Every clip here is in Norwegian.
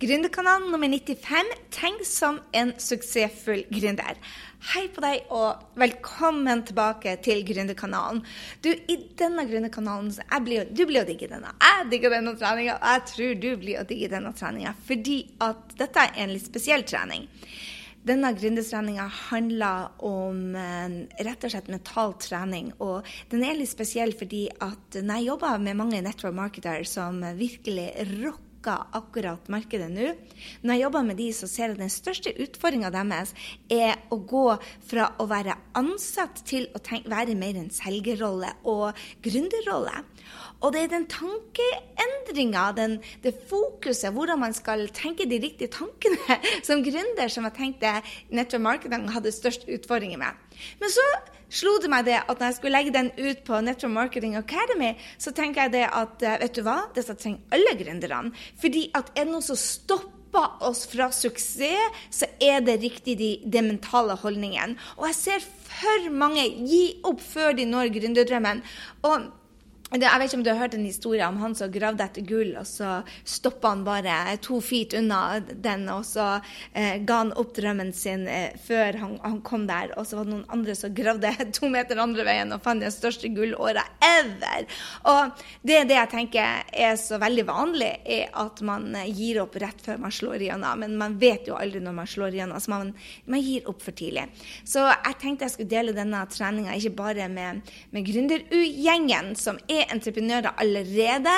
Gründerkanalen nummer 95 Tenk som en suksessfull gründer. Hei på deg, og velkommen tilbake til Gründerkanalen. Du, i denne Gründerkanalen blir, Du blir å digge denne. Jeg digger denne treninga, og jeg tror du blir å digge denne treninga, fordi at dette er en litt spesiell trening. Denne gründertreninga handler om eh, rett og slett mental trening. Og den er litt spesiell fordi at når jeg jobber med mange network marketer som virkelig rocker akkurat markedet nå. Når jeg jobber med de, så ser jeg at den største utfordringa deres er å gå fra å være ansatt til å tenke, være mer en selgerrolle og gründerrolle. Og det er den tankeendringa, det fokuset, hvordan man skal tenke de riktige tankene som gründer, som jeg tenkte nettopp marketing hadde størst utfordringer med. Men så slo det meg det at når jeg skulle legge den ut på Network Marketing Academy, så tenker jeg det at eh, vet du hva, dette trenger alle gründerne. Fordi at er det noe som stopper oss fra suksess, så er det riktig de, de mentale holdningen. Og jeg ser for mange gi opp før de når gründerdrømmen. Og jeg vet ikke om du har hørt en historie om han som gravde etter gull, og så stoppa han bare to feet unna den, og så eh, ga han opp drømmen sin eh, før han, han, kom der. Og så var det noen andre som gravde to meter andre veien og fant den største gullåra ever. Og det er det jeg tenker er så veldig vanlig, er at man eh, gir opp rett før man slår igjennom. Men man vet jo aldri når man slår igjennom, så man, man gir opp for tidlig. Så jeg tenkte jeg skulle dele denne treninga ikke bare med, med som er entreprenører allerede.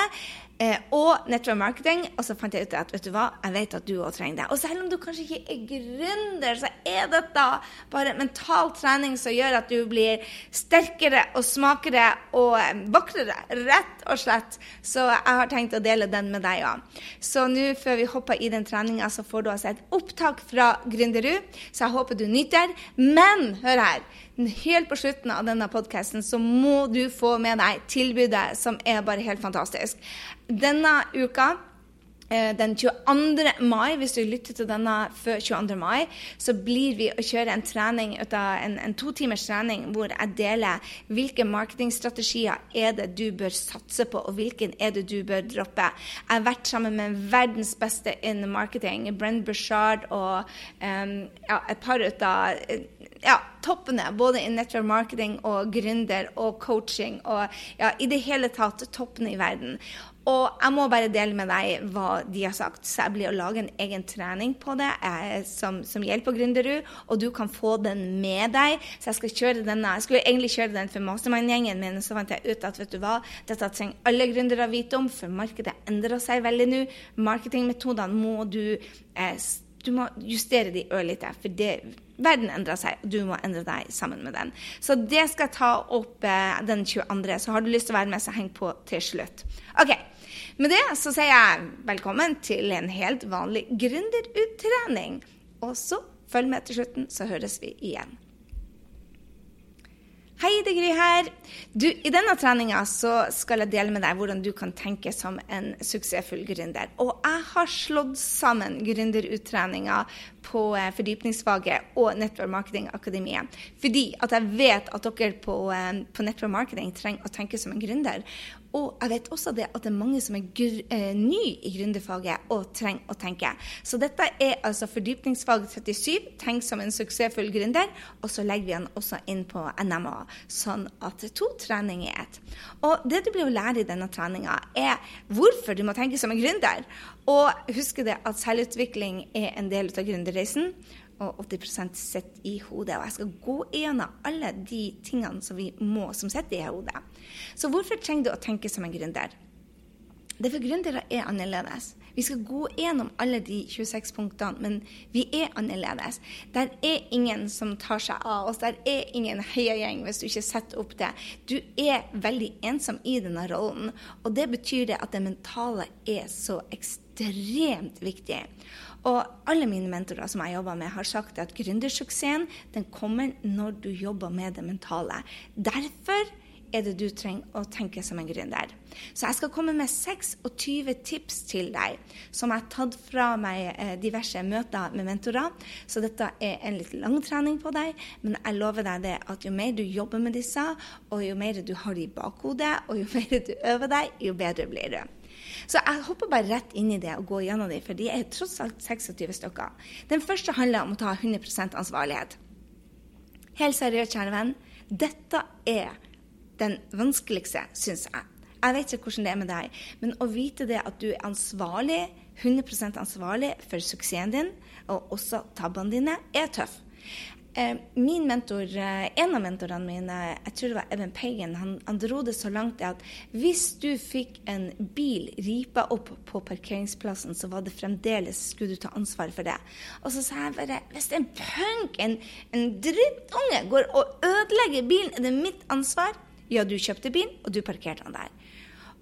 Eh, og network marketing. Og så fant jeg ut at vet du hva, jeg vet at du òg trenger det. Og selv om du kanskje ikke er gründer, så er dette bare mental trening som gjør at du blir sterkere og smakere og eh, vakrere. Rett og slett. Så jeg har tenkt å dele den med deg òg. Så nå før vi hopper i den treninga, så får du altså et opptak fra Gründerud. Så jeg håper du nyter. Men hør her helt på slutten av denne podkasten så må du få med deg tilbudet som er bare helt fantastisk. Denne uka den 22. mai, hvis du lytter til denne før 22. mai, så blir vi å kjøre en trening, en, en to timers trening hvor jeg deler hvilke marketingstrategier er det du bør satse på, og hvilken er det du bør droppe. Jeg har vært sammen med verdens beste in marketing, Brent Bushard og um, ja, et par ut av ja, toppene, både i network marketing og gründer og coaching og ja, i det hele tatt toppene i verden. Og jeg må bare dele med deg hva de har sagt. Så jeg blir å lage en egen trening på det eh, som, som gjelder på Gründerud, og du kan få den med deg. Så jeg skal kjøre denne. Jeg skulle egentlig kjøre den for Mastermind-gjengen, men så fant jeg ut at vet du hva, dette trenger alle gründere vite om, for markedet endrer seg veldig nå. Marketingmetodene må du eh, du må justere de ørlite, for det, verden endrer seg, og du må endre deg sammen med den. Så det skal jeg ta opp eh, den 22. Så har du lyst til å være med, så heng på til slutt. OK. Med det så sier jeg velkommen til en helt vanlig gründeruttrening. Og så følg med til slutten, så høres vi igjen. Hei, det er Gry her. Du, I denne treninga skal jeg dele med deg hvordan du kan tenke som en suksessfull gründer. Og jeg har slått sammen gründeruttreninga på eh, fordypningsfaget og Network Marketing Akademiet. Fordi at jeg vet at dere på, eh, på Network Marketing trenger å tenke som en gründer. Og jeg vet også det at det er mange som er eh, ny i gründerfaget og trenger å tenke. Så dette er altså fordypningsfag 37, tenk som en suksessfull gründer. Og så legger vi den også inn på NMA, sånn at to treninger i ett. Og det du blir å lære i denne treninga, er hvorfor du må tenke som en gründer. Og husk det at selvutvikling er en del av gründerreisen og 80 sitter i hodet. Og jeg skal gå gjennom alle de tingene som vi må, som sitter i hodet. Så hvorfor trenger du å tenke som en gründer? Det for gründere er annerledes. Vi skal gå gjennom alle de 26 punktene, men vi er annerledes. Der er ingen som tar seg av oss. Der er ingen heiagjeng hvis du ikke setter opp det. Du er veldig ensom i denne rollen, og det betyr det at det mentale er så ekstremt viktig. Og alle mine mentorer som jeg jobber med, har sagt at gründersuksessen kommer når du jobber med det mentale. Derfor er det du trenger å tenke som en gründer. Så jeg skal komme med 26 tips til deg som jeg har tatt fra meg eh, diverse møter med mentorer. Så dette er en litt lang trening på deg, men jeg lover deg det at jo mer du jobber med disse, og jo mer du har det i bakhodet, og jo mer du øver deg, jo bedre blir du. Så jeg hopper bare rett inn i det og går gjennom dem, for de er tross alt 26 stykker. Den første handler om å ta 100 ansvarlighet. Helt seriøst, kjære venn, dette er den vanskeligste, syns jeg. Jeg vet ikke hvordan det er med deg, men å vite det at du er ansvarlig, 100% ansvarlig for suksessen din, og også tabbene dine, er tøff. Eh, min mentor, eh, En av mentorene mine, jeg tror det var Evan Pagan, han, han dro det så langt at hvis du fikk en bil ripa opp på parkeringsplassen, så var det fremdeles skulle du ta ansvar for det. Og så sa jeg bare Hvis en punk, en, en drittunge, går og ødelegger bilen, er det mitt ansvar? Ja, du kjøpte bilen, og du parkerte den der.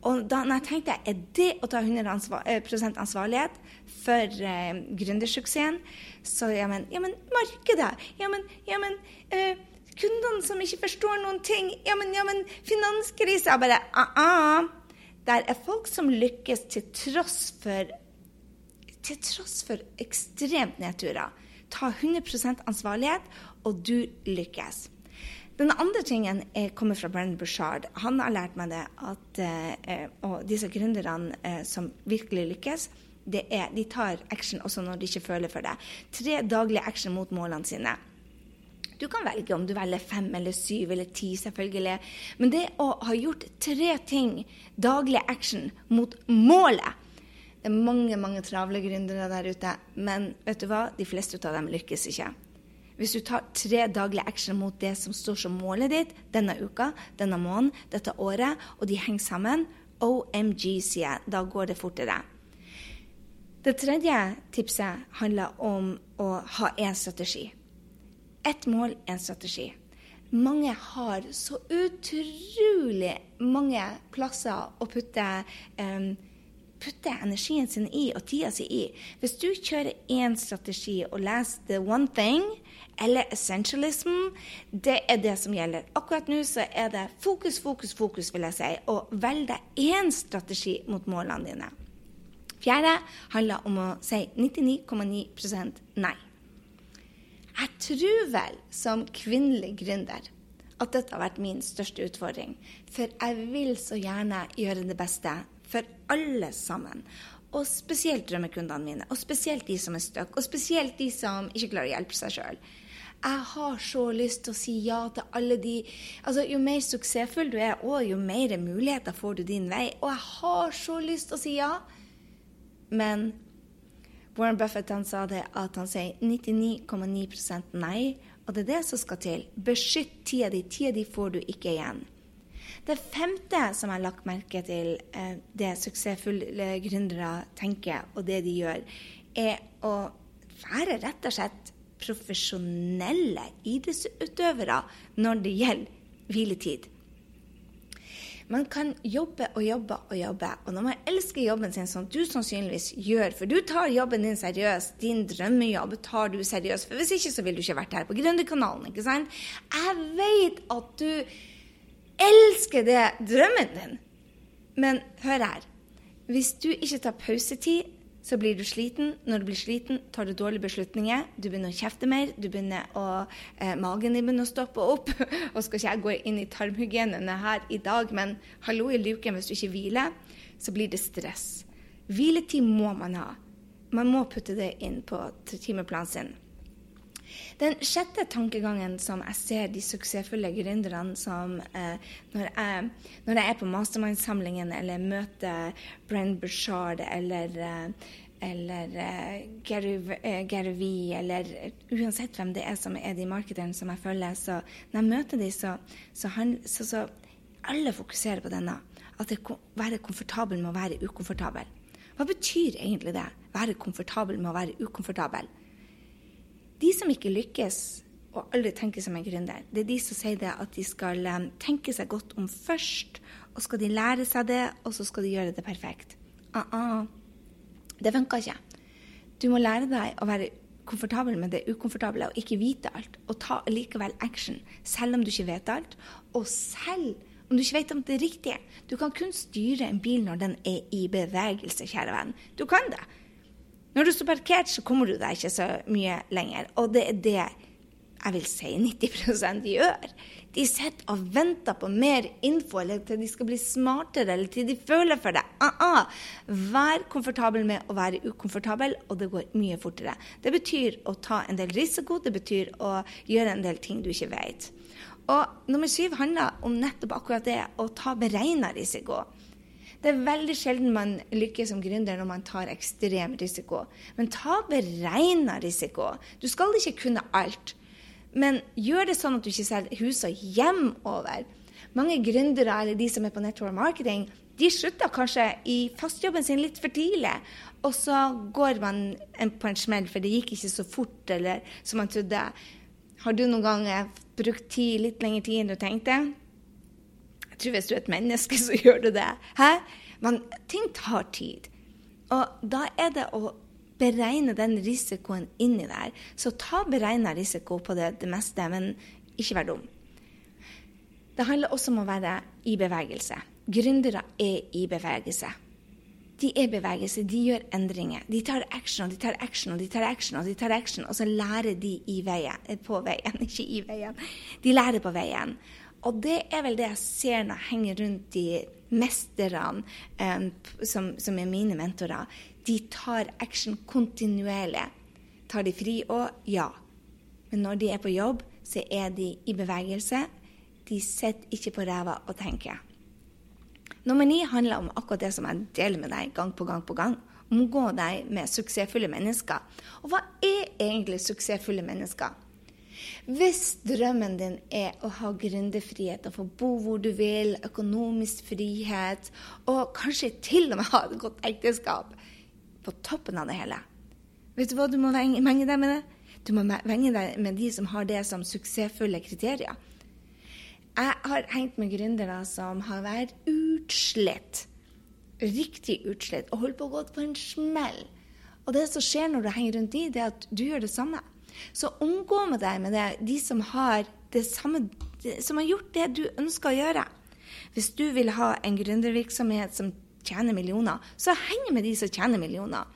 Og da når jeg tenkte er det å ta 100 ansvar, eh, ansvarlighet for eh, gründersuksessen, så ja, men, ja, men markedet Ja, men, ja, men eh, kundene som ikke forstår noen ting Ja, men, ja, men finanskrisa Bare ah-ah. Der er folk som lykkes til tross for til tross for ekstremt nedturer. Ta 100% ansvarlighet, og du lykkes. Den andre tingen er, kommer fra Brennan Bushard. Han har lært meg det at eh, Og disse gründerne eh, som virkelig lykkes, det er, de tar action også når de ikke føler for det. Tre daglige action mot målene sine. Du kan velge om du velger fem eller syv eller ti, selvfølgelig. Men det å ha gjort tre ting, daglig action, mot målet Det er mange mange travle gründere der ute, men vet du hva? de fleste av dem lykkes ikke. Hvis du tar tre daglige action mot det som står som målet ditt denne uka, denne måneden, dette året, og de henger sammen, OMG, sier jeg. Da går det fortere. Det tredje tipset handler om å ha én strategi. Ett mål, én strategi. Mange har så utrolig mange plasser å putte um, putte energien sin i og tida si i. Hvis du kjører én strategi og leser The One Thing eller Essentialism, det er det som gjelder. Akkurat nå så er det fokus, fokus, fokus, vil jeg si, og velg deg én strategi mot målene dine. Fjerde handler om å si 99,9% nei. Jeg tror vel som kvinnelig gründer at dette har vært min største utfordring. For jeg vil så gjerne gjøre det beste for alle sammen. Og spesielt drømmekundene mine, og spesielt de som er stuck, og spesielt de som ikke klarer å hjelpe seg sjøl. Jeg har så lyst til å si ja til alle de altså Jo mer suksessfull du er, og jo mer muligheter får du din vei. Og jeg har så lyst til å si ja. Men Warren Buffett han sa det at han sier 99,9% nei. Og det er det som skal til. Beskytt tida di. Tida di får du ikke igjen. Det femte som jeg har lagt merke til eh, det suksessfulle gründere tenker, og det de gjør, er å være rett og slett profesjonelle idrettsutøvere når det gjelder hviletid. Man kan jobbe og jobbe og jobbe. Og når man elsker jobben sin, som du sannsynligvis gjør, for du tar jobben din seriøst, din drømmejobb tar du seriøst, for hvis ikke så ville du ikke vært her på Gründerkanalen, ikke sant? Jeg vet at du elsker det drømmen din. Men hør her. Hvis du ikke tar pausetid, så blir du sliten. Når du blir sliten, tar du dårlige beslutninger. Du begynner å kjefte mer. du begynner å, eh, Magen din begynner å stoppe opp. og skal ikke jeg gå inn i tarmhygienene her i dag, men hallo i luken, hvis du ikke hviler, så blir det stress. Hviletid må man ha. Man må putte det inn på timeplanen sin. Den sjette tankegangen som jeg ser de suksessfulle gründerne som eh, når, jeg, når, jeg, er på mastermind-samlingen eller møter Brenn Bushard eller, eh, eller uh, Gary, uh, Gary V, eller uansett hvem det er som er de markederne som jeg følger, så når jeg møter dem, så, så, så, så alle fokuserer på denne. At det være komfortabel med å være ukomfortabel. Hva betyr egentlig det? Være komfortabel med å være ukomfortabel? De som ikke lykkes og aldri tenker som en gründer, det er de som sier det at de skal um, tenke seg godt om først, og skal de lære seg det, og så skal de gjøre det perfekt. Uh -uh. Det funker ikke. Du må lære deg å være komfortabel med det ukomfortable og ikke vite alt, og ta likevel action, selv om du ikke vet alt, og selv om du ikke vet om det er riktig. Du kan kun styre en bil når den er i bevegelse, kjære venn. Du kan det. Når du står parkert, så kommer du deg ikke så mye lenger. Og det er det jeg vil si 90% gjør. De sitter og venter på mer info, eller til de skal bli smartere, eller til de føler for det. Uh -uh. Vær komfortabel med å være ukomfortabel, og det går mye fortere. Det betyr å ta en del risiko, det betyr å gjøre en del ting du ikke vet. Og nummer syv handler om nettopp akkurat det å ta beregna risiko. Det er veldig sjelden man lykkes som gründer når man tar ekstrem risiko. Men ta beregna risiko. Du skal ikke kunne alt. Men gjør det sånn at du ikke selger hus og hjem over. Mange gründere eller de som er på network marketing, de slutter kanskje i fastjobben sin litt for tidlig. Og så går man på en smell, for det gikk ikke så fort eller som man trodde. Har du noen gang brukt tid, litt lengre tid enn du tenkte? Tror hvis du er et menneske, så gjør du det. Hæ? Men ting tar tid. Og da er det å beregne den risikoen inni der. Så ta beregna risiko på det, det, meste, men ikke vær dum. Det handler også om å være i bevegelse. Gründere er i bevegelse. De er i bevegelse, de gjør endringer. De tar action og de tar action og de tar action, og de tar action, og så lærer de veien, eh, på veien, ikke i veien. De lærer på veien. Og det er vel det jeg ser når jeg henger rundt de mesterne um, som, som, er mine mentorer de tar action kontinuerlig. Tar de fri òg? Ja. Men når de er på jobb, så er de i bevegelse. De sitter ikke på ræva og tenker. Nummer ni handler om akkurat det som jeg deler med deg gang på gang på gang. Omgå deg med suksessfulle mennesker. Og hva er egentlig suksessfulle mennesker? Hvis drømmen din er å ha gründerfrihet, å få bo hvor du vil, økonomisk frihet, og kanskje til og med ha et godt ekteskap, på toppen av det hele. Vet du hva du må venge deg med? det? Du må venge deg med de som har det som suksessfulle kriterier. Jeg har hengt med gründere som har vært utslitt. Riktig utslitt. Og holdt på å gå på en smell. Og det som skjer når du henger rundt de, det er at du gjør det samme. Så omgå med deg med det, de som har det samme som har gjort det du ønsker å gjøre. Hvis du vil ha en gründervirksomhet som tjener millioner, så heng med de som tjener millioner.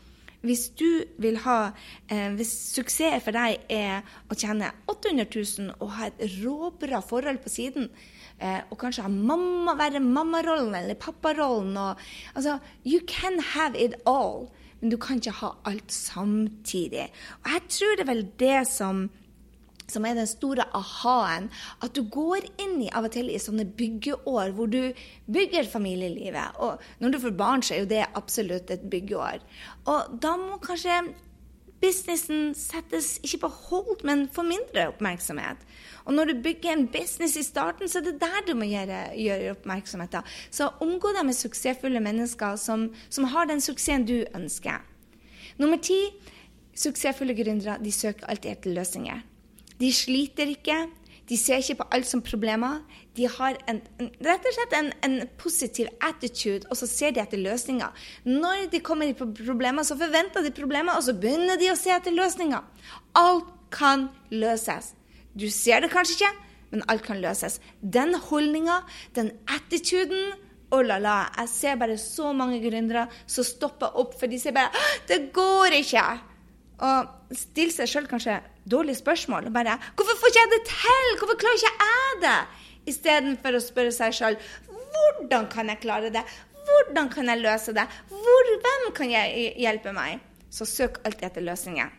Hvis du vil ha eh, Hvis suksess for deg er å tjene 800 000 og ha et råbra forhold på siden, eh, og kanskje ha mamma, være mammarollen eller papparollen og, altså, You can have it all, men du kan ikke ha alt samtidig. Og jeg tror det er vel det som som er den store aha-en, at du går inn i av og til i sånne byggeår hvor du bygger familielivet. Og når du får barn, så er jo det absolutt et byggeår. Og da må kanskje businessen settes ikke på hold, men får mindre oppmerksomhet. Og når du bygger en business i starten, så er det der du må gjøre, gjøre oppmerksomhet. Da. Så omgå deg med suksessfulle mennesker som, som har den suksessen du ønsker. Nummer ti suksessfulle gründere de søker alltid etter løsninger. De sliter ikke. De ser ikke på alt som problemer. De har en, en, rett og slett en, en, positiv attitude, og så ser de etter løsninger. Når de kommer på problemer, så forventer de problemer, og så begynner de å se etter løsninger. Alt kan løses. Du ser det kanskje ikke, men alt kan løses. Den holdninga, den attituden Oh la la. Jeg ser bare så mange gründere som stopper opp, for de sier bare 'Det går ikke'. Og stille seg sjøl kanskje dårlige spørsmål. og bare 'Hvorfor får ikke jeg det til? Hvorfor klarer ikke jeg det?' Istedenfor å spørre seg sjøl 'Hvordan kan jeg klare det? Hvordan kan jeg løse det? Hvor, hvem kan jeg hjelpe meg?' Så søk alltid etter løsninger.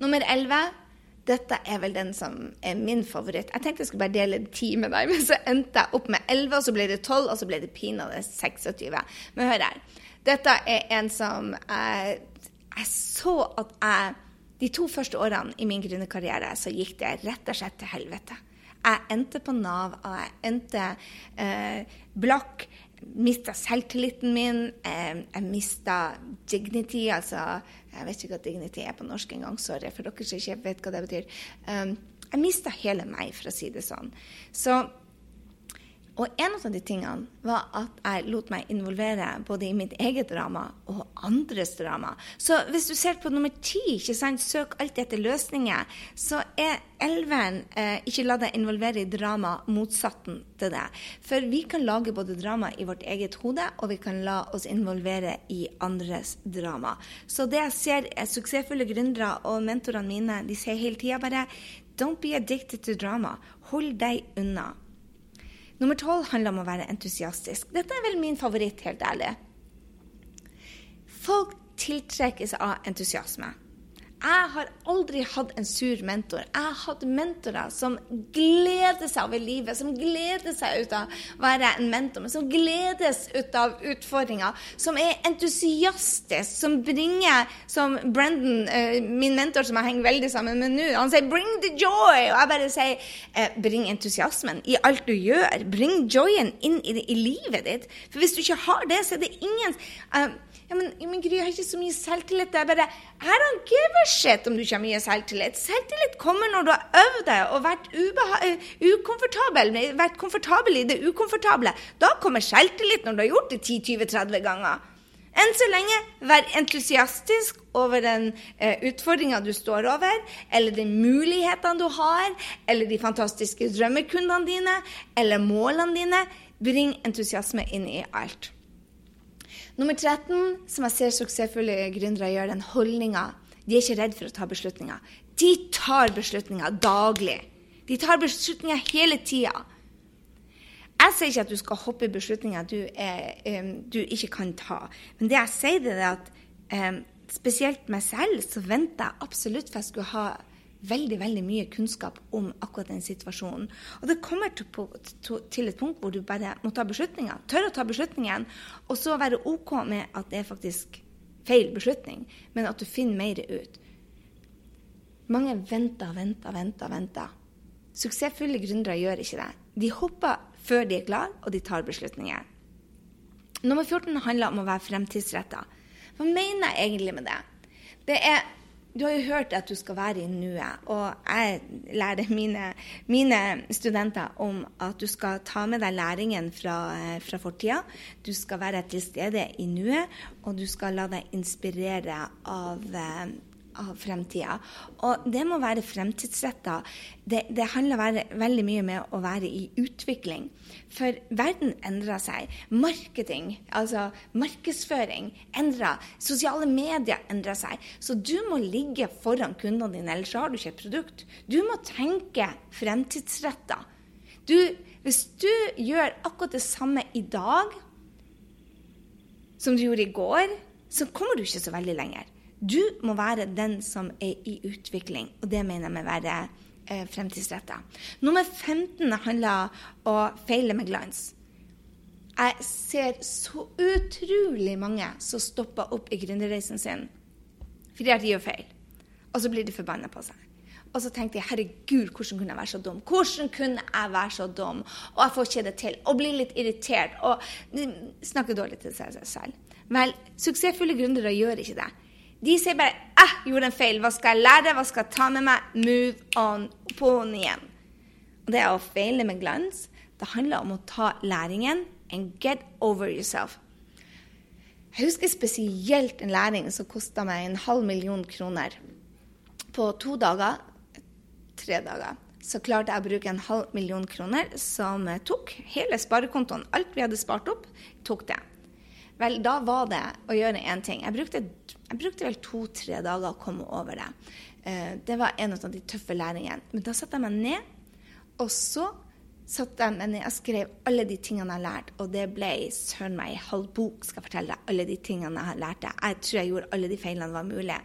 Nummer 11. Dette er vel den som er min favoritt. Jeg tenkte jeg skulle bare dele ti med deg, men så endte jeg opp med 11, og så ble det 12, og så ble det pinadø 26. Men hør her. Dette er en som jeg, jeg så at jeg de to første årene i min gründerkarriere så gikk det rett og slett til helvete. Jeg endte på Nav, og jeg endte eh, blakk. Mista selvtilliten min. Eh, jeg mista dignity, altså Jeg vet ikke hva dignity er på norsk engang, sorry, for dere som ikke vet hva det betyr. Um, jeg mista hele meg, for å si det sånn. Så og en av de tingene var at jeg lot meg involvere både i mitt eget drama og andres drama. Så hvis du ser på nummer ti, ikke sant, søk alltid etter løsninger, så er elveren eh, ikke la deg involvere i drama motsatten til det. For vi kan lage både drama i vårt eget hode, og vi kan la oss involvere i andres drama. Så det jeg ser er suksessfulle gründere og mentorene mine, de sier hele tida bare Don't be addicted to drama. Hold deg unna. Nummer tolv handler om å være entusiastisk. Dette er vel min favoritt, helt ærlig. Folk tiltrekkes av entusiasme. Jeg har aldri hatt en sur mentor. Jeg har hatt mentorer som gleder seg over livet, som gleder seg ut av å være en mentor, men som gledes ut av utfordringer, som er entusiastisk, som bringer Som Brendan, eh, min mentor som jeg henger veldig sammen med nå, han sier 'bring the joy', og jeg bare sier eh, 'bring entusiasmen i alt du gjør'. Bring joyen inn i, det, i livet ditt. For hvis du ikke har det, så er det ingen uh, ja, men, men Gry, jeg har ikke så mye selvtillit. Jeg bare I don't give a shit om du ikke har mye selvtillit. Selvtillit kommer når du har øvd deg og vært uh, ukomfortabel, vært komfortabel i det ukomfortable. Da kommer selvtillit når du har gjort det 10-20-30 ganger. Enn så lenge, vær entusiastisk over den eh, utfordringa du står over, eller de mulighetene du har, eller de fantastiske drømmekundene dine, eller målene dine. Bring entusiasme inn i alt. Nummer 13, som jeg ser suksessfulle gründere gjør, den holdninga. De er ikke redd for å ta beslutninger. De tar beslutninger daglig. De tar beslutninger hele tida. Jeg sier ikke at du skal hoppe i beslutninger du, er, um, du ikke kan ta. Men det jeg sier, det er at um, spesielt meg selv så venter jeg absolutt for jeg skulle ha veldig veldig mye kunnskap om akkurat den situasjonen. Og det kommer til, et punkt hvor du bare må ta beslutninger. Tørre å ta beslutningen, og så være OK med at det er faktisk feil beslutning, men at du finner mer ut. Mange venter, venter, venter, venter. Suksessfulle gründere gjør ikke det. De hopper før de er klar, og de tar beslutninger. Nummer 14 handler om å være fremtidsretta. Hva mener jeg egentlig med det? Det er du har jo hørt at du skal være i nuet, og jeg lærer mine, mine, studenter om at du skal ta med deg læringen fra, fra fortida. Du skal være til stede i nuet, og du skal la deg inspirere av av fremtida. Og det må være fremtidsretta. Det, det, handler være, veldig mye med å være i utvikling. For verden endrer seg. Marketing, altså markedsføring, endrer. Sosiale medier endrer seg. Så du må ligge foran kundene dine, ellers har du ikke et produkt. Du må tenke fremtidsretta. hvis du gjør akkurat det samme i dag som du gjorde i går, så kommer du ikke så veldig lenger. Du må være den som er i utvikling, og det mener jeg med å være eh, fremtidsretta. Nummer 15 handler om å feile med glans. Jeg ser så utrolig mange som stopper opp i gründerreisen sin fordi at de gjør feil. Og så blir de forbanna på seg. Og så tenkte jeg herregud, hvordan kunne jeg være så dum? Hvordan kunne jeg være så dum? Og jeg får ikke det til. Og blir litt irritert og snakker dårlig til seg selv. Vel, suksessfulle gründere gjør ikke det. De sier bare 'Jeg gjorde en feil. Hva skal jeg lære? Hva skal jeg ta med meg?' Move on. På'n igjen. Og det å feile med glans. Det handler om å ta læringen and get over yourself. Jeg husker spesielt en læring som kosta meg en halv million kroner. På to dager, tre dager, så klarte jeg å bruke en halv million kroner, som tok hele sparekontoen. Alt vi hadde spart opp, tok det. Vel, da var det å gjøre én ting. Jeg brukte jeg brukte vel to-tre dager å komme over det. Eh, det var en av de tøffe læringene. Men da satte jeg meg ned, og så satte jeg meg ned og skrev alle de tingene jeg har lært. Og det ble søren meg ei halv bok, skal jeg fortelle deg, alle de tingene jeg har lært. Jeg tror jeg gjorde alle de feilene var mulig.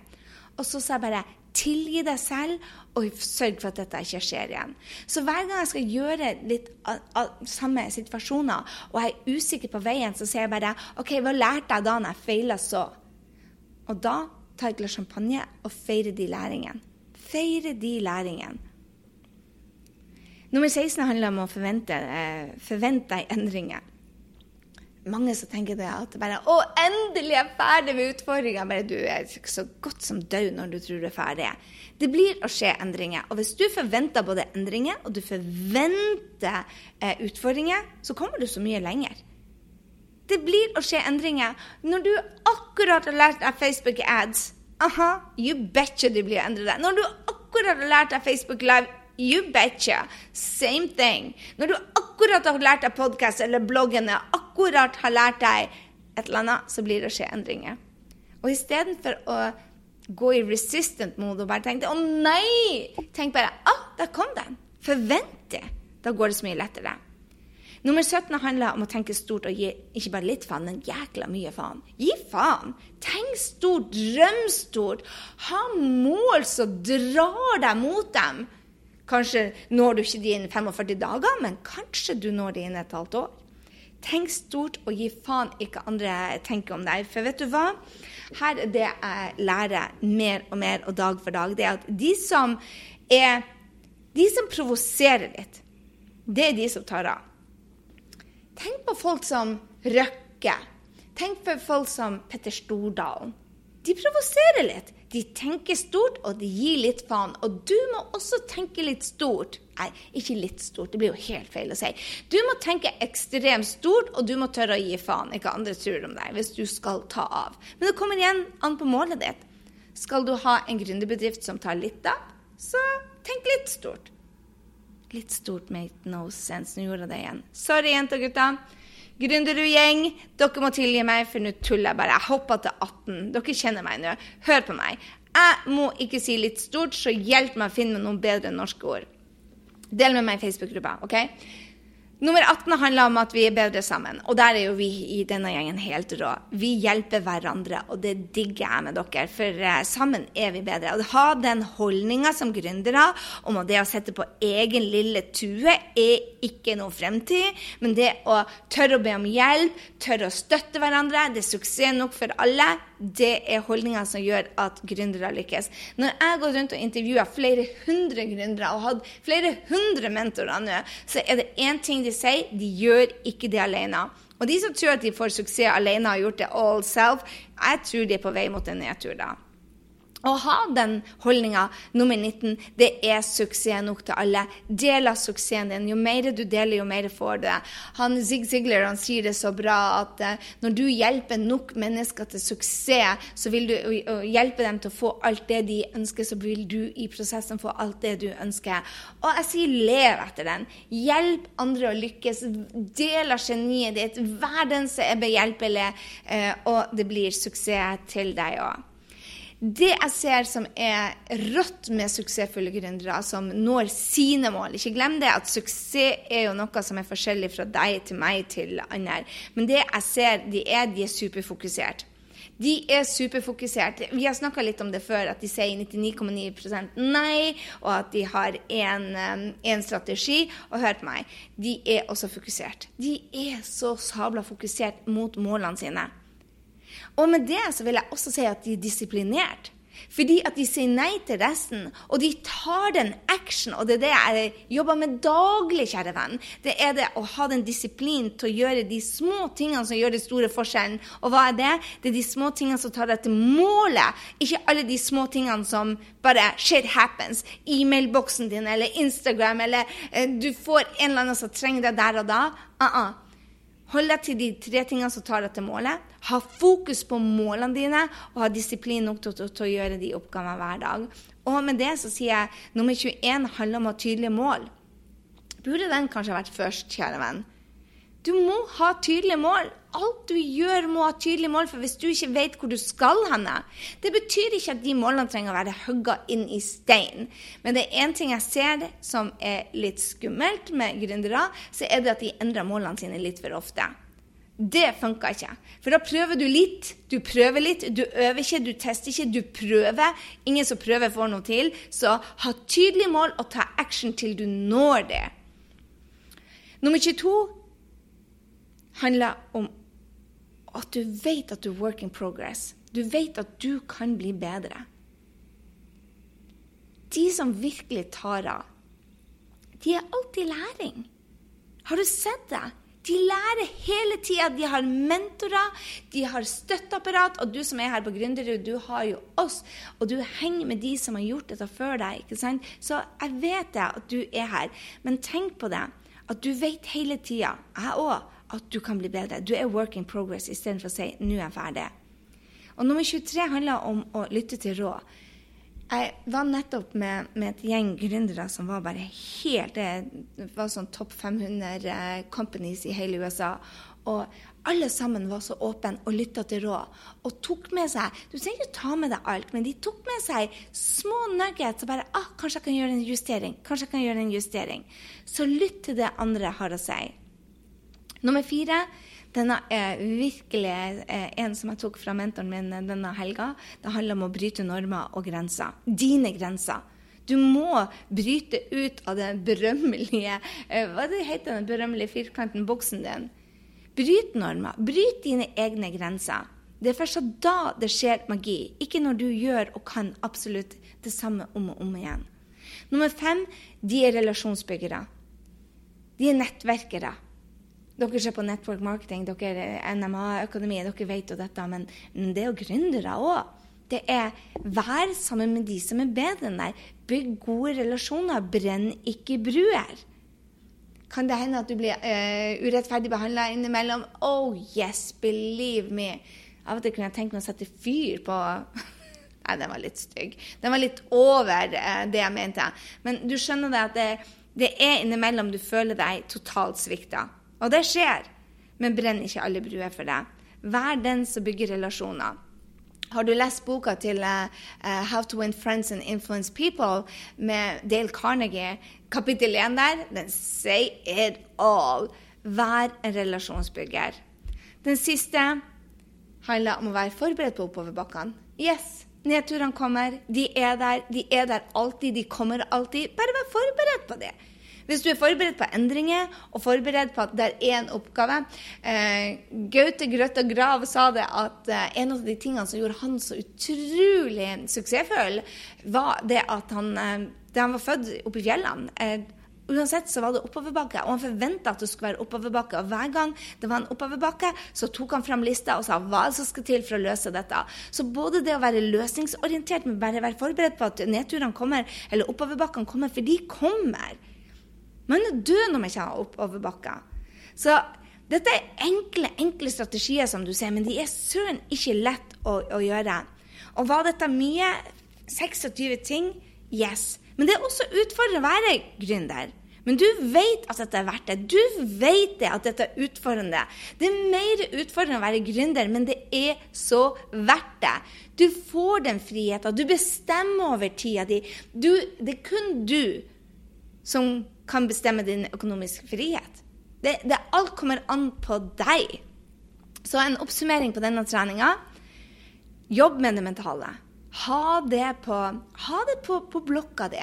Og så sa jeg bare tilgi deg selv, og sørg for at dette ikke skjer igjen. Så hver gang jeg skal gjøre litt av, av, samme situasjoner, og jeg er usikker på veien, så sier jeg bare OK, hva lærte jeg da når jeg feila så? Og da tar jeg et glass champagne og feirer de læringene. Feire de læringene. Nummer 16 handler om å forvente, eh, forvente endringer. Mange som tenker det at bare, 'Å, endelig er jeg ferdig med utfordringa.' Bare du er så godt som død når du tror du er ferdig. Det blir å skje endringer. Og hvis du forventer både endringer og du forventer eh, utfordringer, så kommer du så mye lenger. Det blir å skje endringer. Når du akkurat har lært deg Facebook ads, aha, you betcha det blir å endre deg. Når du akkurat har lært deg Facebook Live, you betcha. Same thing. Når du akkurat har lært deg podkast eller bloggene, akkurat har lært deg et eller annet, så blir det å skje endringer. Og istedenfor å gå i resistant mode og bare tenke å nei, tenk bare ah, der kom den. Forvent det. Da går det så mye lettere. Nummer 17 handler om å tenke stort og gi ikke bare litt faen, men jækla mye faen. Gi faen! Tenk stort, drøm stort. Ha mål som drar deg mot dem. Kanskje når du ikke de innen 45 dager, men kanskje du når de innen et halvt år. Tenk stort og gi faen ikke andre tenker om deg. For vet du hva? Her er det jeg lærer mer og mer og dag for dag. Det er at de som er De som provoserer litt, det er de som tar av. Tenk på folk som Røkke. Tenk på folk som Petter Stordalen. De provoserer litt. De tenker stort, og de gir litt faen. Og du må også tenke litt stort. Nei, ikke litt stort, det blir jo helt feil å si. Du må tenke ekstremt stort, og du må tørre å gi faen ikke andre tror om deg, hvis du skal ta av. Men det kommer igjen an på målet ditt. Skal du ha en gründerbedrift som tar litt av, så tenk litt stort. Litt stort made no sense. Nå gjorde jeg det igjen. Sorry, jenter og gutter. Gründerud-gjeng, dere må tilgi meg, for nå tuller jeg bare. Jeg hoppa til 18. Dere kjenner meg nå. Hør på meg. Jeg må ikke si litt stort, så hjelp meg å finne noen bedre norske ord. Del med meg i Facebook-gruppa, OK? Nummer 18 handler om at vi er bedre sammen. Og der er jo vi i denne gjengen helt rå. Vi hjelper hverandre, og det digger jeg med dere. For uh, sammen er vi bedre. Å ha den holdninga som gründere om at det å sette på egen lille tue er ikke noe fremtid. Men det å tørre å be om hjelp, tørre å støtte hverandre, det er suksess nok for alle. Det er holdninga som gjør at gründere lykkes. Når jeg har gått rundt og intervjua flere hundre gründere og hatt flere hundre mentorer nå, så er det én ting de sier, de gjør ikke det alene. Og de som tror at de får suksess alene og har gjort det all self, jeg tror de er på vei mot en nedtur da. Å ha den holdninga, nummer 19, det er suksess nok til alle. Del av suksessen din. Jo mer du deler, jo mer får du. Han Zig Zigler han sier det så bra at uh, når du hjelper nok mennesker til suksess, så vil du hjelpe dem til å få alt det de ønsker, så vil du i prosessen få alt det du ønsker. Og jeg sier lev etter den. Hjelp andre å lykkes. Del av geniet ditt. Vær den som er behjelpelig, og det blir suksess til deg òg. Det jeg ser som er rått med suksessfulle gründere, som når sine mål Ikke glem det at suksess er jo noe som er forskjellig fra deg til meg til andre. Men det jeg ser de er, de er superfokusert. De er superfokusert. Vi har snakka litt om det før, at de sier 99,9% nei, og at de har én strategi. Og hør på meg, de er også fokusert. De er så sabla fokusert mot målene sine. Og med det så vil jeg også si at de er disiplinert. Fordi at de sier nei til resten, og de tar den action. Og det er det jeg jobber med daglig, kjære venn. Det er det å ha den disiplinen til å gjøre de små tingene som gjør den store forskjellen. Og hva er det? Det er de små tingene som tar deg til målet. Ikke alle de små tingene som bare shit happens. E-mailboksen din eller Instagram, eller eh, du får en eller annen som trenger deg der og da. Uh -uh. Hold deg til de tre tingene som tar deg til målet. Ha fokus på målene dine, og ha disiplin nok til, til, til, å gjøre de oppgavene hver dag. Og med det så sier jeg nummer 21 handler om å ha tydelige mål. Burde den kanskje vært først, kjære venn? Du må ha tydelige mål. Alt du gjør, må ha tydelige mål, for hvis du ikke vet hvor du skal henne Det betyr ikke at de målene trenger å være hugga inn i stein. Men det er én ting jeg ser som er litt skummelt med gründere, så er det at de endrer målene sine litt for ofte. Det funka ikke. For da prøver du litt. Du prøver litt, du øver ikke, du tester ikke, du prøver. Ingen som prøver, får noe til. Så ha tydelige mål og ta action til du når det. Nummer 22 handler om at du vet at du er work in progress. Du vet at du kan bli bedre. De som virkelig tar av, de er alltid læring. Har du sett det? De lærer hele tida. De har mentorer, de har støtteapparat. Og du som er her på Gründerud, du har jo oss. Og du henger med de som har gjort dette før deg. ikke sant? Så jeg vet det at du er her. Men tenk på det, at du vet hele tida, jeg òg, at du kan bli bedre. Du er work in progress istedenfor å si 'nå er jeg ferdig'. Og nummer 23 handler om å lytte til råd. Jeg var nettopp med, med et gjeng gründere som var bare helt Det var sånn topp 500 companies i hele USA. og alle sammen var så åpne og lytta til råd. Og tok med seg Du trenger ikke ta med deg alt, men de tok med seg små nuggets og bare ah, 'Kanskje jeg kan gjøre en justering.' Kanskje jeg kan gjøre en justering. Så lytt til det andre har å si. Nummer fire denne er virkelig eh, en som jeg tok fra mentoren min denne helga. Det handler om å bryte normer og grenser. Dine grenser. Du må bryte ut av den berømmelige eh, hva det heter den berømmelige firkanten boksen din. Bryt normer. Bryt dine egne grenser. Det er først da det skjer magi, ikke når du gjør og kan absolutt det samme om og om igjen. Nummer fem de er relasjonsbyggere. De er nettverkere. Dere ser på Network Marketing, dere er NMA-økonomi, dere vet jo dette, men det er jo gründere òg. Det er vær sammen med de som er bedre enn deg. Bygg gode relasjoner. Brenn ikke bruer. Kan det hende at du blir uh, urettferdig behandla innimellom? Oh yes, believe me. Av og til kunne jeg tenke meg å sette fyr på Nei, den var litt stygg. Den var litt over uh, det jeg mente. Men du skjønner det at det, det er innimellom du føler deg totalt svikta. Og det skjer. Men brenn ikke alle bruer for det. Vær den som bygger relasjoner. Har du lest boka til uh, How to Win Friends and Influence People med Dale Carnegie, kapittel 1 der, den say it all. Vær en relasjonsbygger. Den siste handler om å være forberedt på oppoverbakkene. Yes, nedturene kommer. De er der. De er der alltid. De kommer alltid. Bare vær forberedt på det. Hvis du er forberedt på endringer og forberedt på at det er én oppgave eh, Gaute Grøtta Grav sa det at eh, en av de tingene som gjorde han så utrolig suksessfull, var det at han eh, da han var født oppe i fjellene eh, Uansett så var det oppoverbakke, og han forventa at det skulle være oppoverbakke. Og hver gang det var en oppoverbakke, så tok han fram lista og sa hva som skal til for å løse dette. Så både det å være løsningsorientert, men bare være forberedt på at nedturene kommer, eller oppoverbakkene kommer, for de kommer. Man er død når man kommer oppover Så dette er enkle, enkle strategier, som du ser, men de er søren ikke lett å, å, gjøre. Og var dette mye? 26 ting? Yes. Men det er også utfordrende å være gründer. Men du vet at dette er verdt det. Du vet det at dette er utfordrende. Det er mer utfordrende å være gründer, men det er så verdt det. Du får den friheten. Du bestemmer over tida di. Det er kun du som kan bestemme din økonomiske frihet. Det, det, alt kommer an på deg. Så en oppsummering på denne treninga. Jobb med det mentale. Ha det på, ha det på, på blokka di.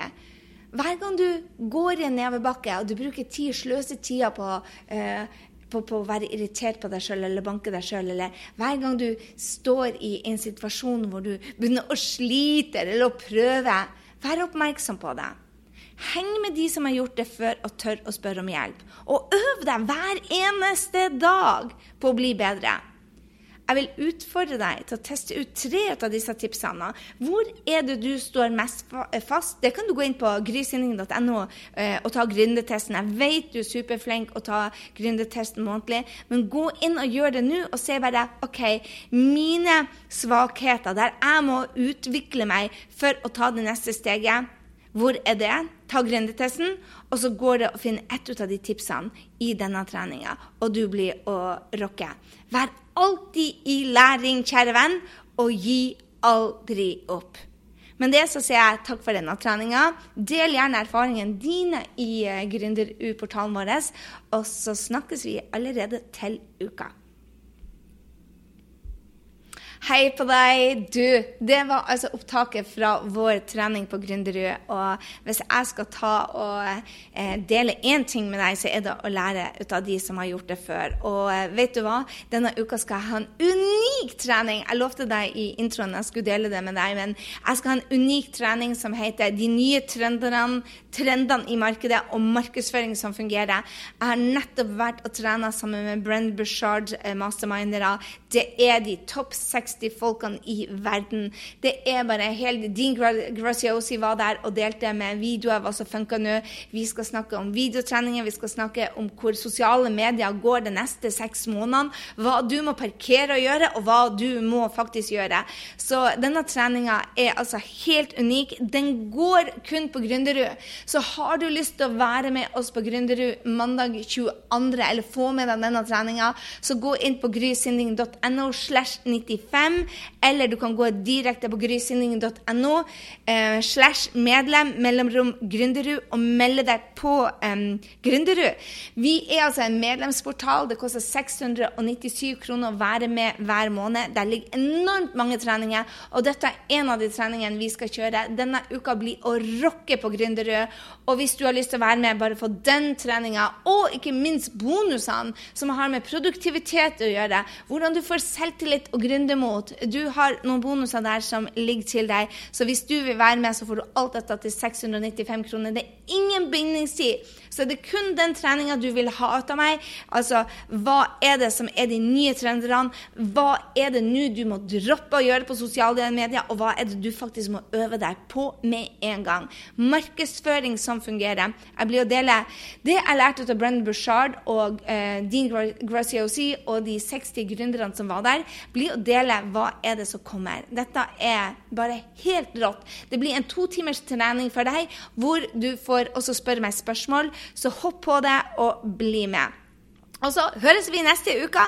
Hver gang du går i en nedoverbakke og du bruker tid, sløser tida på, eh, på, på, å være irritert på deg sjøl eller banke deg sjøl, eller hver gang du står i en situasjon hvor du begynner å slite eller å prøve, vær oppmerksom på det. Heng med de som har gjort det før, og tør å spørre om hjelp. Og øv deg hver eneste dag på å bli bedre. Jeg vil utfordre deg til å teste ut tre av disse tipsene. Hvor er det du står mest fast? Det kan du gå inn på grysynding.no eh, og ta gründertesten. Jeg vet du er superflink å ta gründertesten månedlig, men gå inn og gjør det nå, og se bare OK, mine svakheter der jeg må utvikle meg for å ta det neste steget hvor er det? Ta grindetesten, og så går det å finne ett ut av de tipsene i denne treninga, og du blir å rocke. Vær alltid i læring, kjære venn, og gi aldri opp. Men det så sier jeg takk for denne treninga. Del gjerne erfaringene dine i uh, Gründeruportalen vår, og så snakkes vi allerede til uka. Hei på deg! Du, det var altså opptaket fra vår trening på Gründerud. Og hvis jeg skal ta og eh, dele én ting med deg, så er det å lære ut av de som har gjort det før. Og eh, vet du hva? Denne uka skal jeg ha en unik trening. Jeg lovte deg i introen jeg skulle dele det med deg, men jeg skal ha en unik trening som heter De nye trendene, trendene i markedet og markedsføring som fungerer. Jeg har nettopp vært og trena sammen med Brenn Bushard, eh, mastermindere. Det er de topp seks beste folkene i verden. Det er bare helt Dean Graziosi var der og delte med videoer hva som funker nå. Vi skal snakke om videotreninger, vi skal snakke om hvor sosiale medier går de neste seks månedene. Hva du må parkere og gjøre, og hva du må faktisk gjøre. Så denne treninga er altså helt unik. Den går kun på Gründerud. Så har du lyst til å være med oss på Gründerud mandag 22., eller få med deg denne treninga, så gå inn på grysynding.no slash 95, eller du kan gå direkte på grysynding.no eh, slash medlem, mellomrom Gründerud, og melde deg på um, Gründerud. Vi er altså en medlemsportal. Det koster 697 kroner å være med hver måned. Der ligger enormt mange treninger, og dette er en av de treningene vi skal kjøre. Denne uka blir å rocke på Gründerud. Og hvis du har lyst til å være med, bare få den treninga, og ikke minst bonusene som har med produktivitet å gjøre, hvordan du får selvtillit og gründermot. Du har noen bonuser der som ligger til deg, så hvis du vil være med, så får du alt dette til 695 kroner. Det er ingen bindingstid. Så det er kun den treninga du vil ha av meg. Altså, hva er det som er de nye trenderne? Hva er det nå du må droppe å gjøre på sosiale medier, og hva er det du faktisk må øve deg på med en gang? Markedsføring som fungerer. Jeg blir å dele det jeg lærte av Brennan Bushard og eh, Dean Graziosi og de 60 gründerne som var der, blir å dele hva er det som kommer. Dette er bare helt rått. Det blir en to timers trening for deg, hvor du får også spørre meg spørsmål så hopp på det og bli med. Og så høres vi neste uke.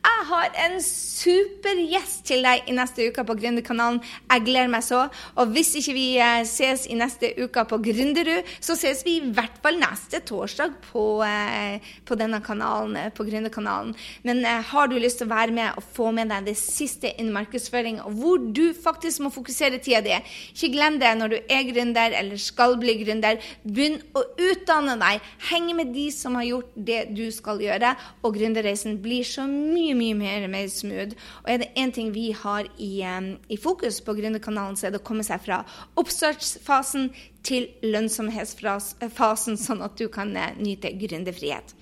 Jeg har en super gjest til deg i neste uke på Gründerkanalen. Jeg gleder meg så. Og hvis ikke vi eh, ses i neste uke på Gründerud, så ses vi i hvert fall neste torsdag på, eh, på denne kanalen, eh, på Gründerkanalen. Men har du lyst til å være med og få med deg det siste innen markedsføring, hvor du faktisk må fokusere tida di, ikke glem det når du er gründer eller skal bli gründer. Begynn å utdanne deg. Heng med de som har gjort det du skal gjøre, og gründerreisen blir så mye mye, mye mer, mer smooth. Og er det én ting vi har i, um, i fokus på Gründerkanalen, så er det å komme seg fra oppstartsfasen til lønnsomhetsfasen, sånn at du kan uh, nyte gründerfrihet.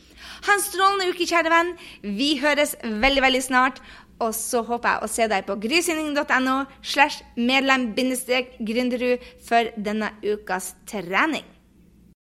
Ha en strålende uke, kjære venn. Vi høres veldig, veldig snart. Og så håper jeg å se deg på grysynding.no slash medlem-gründerud for denne ukas trening.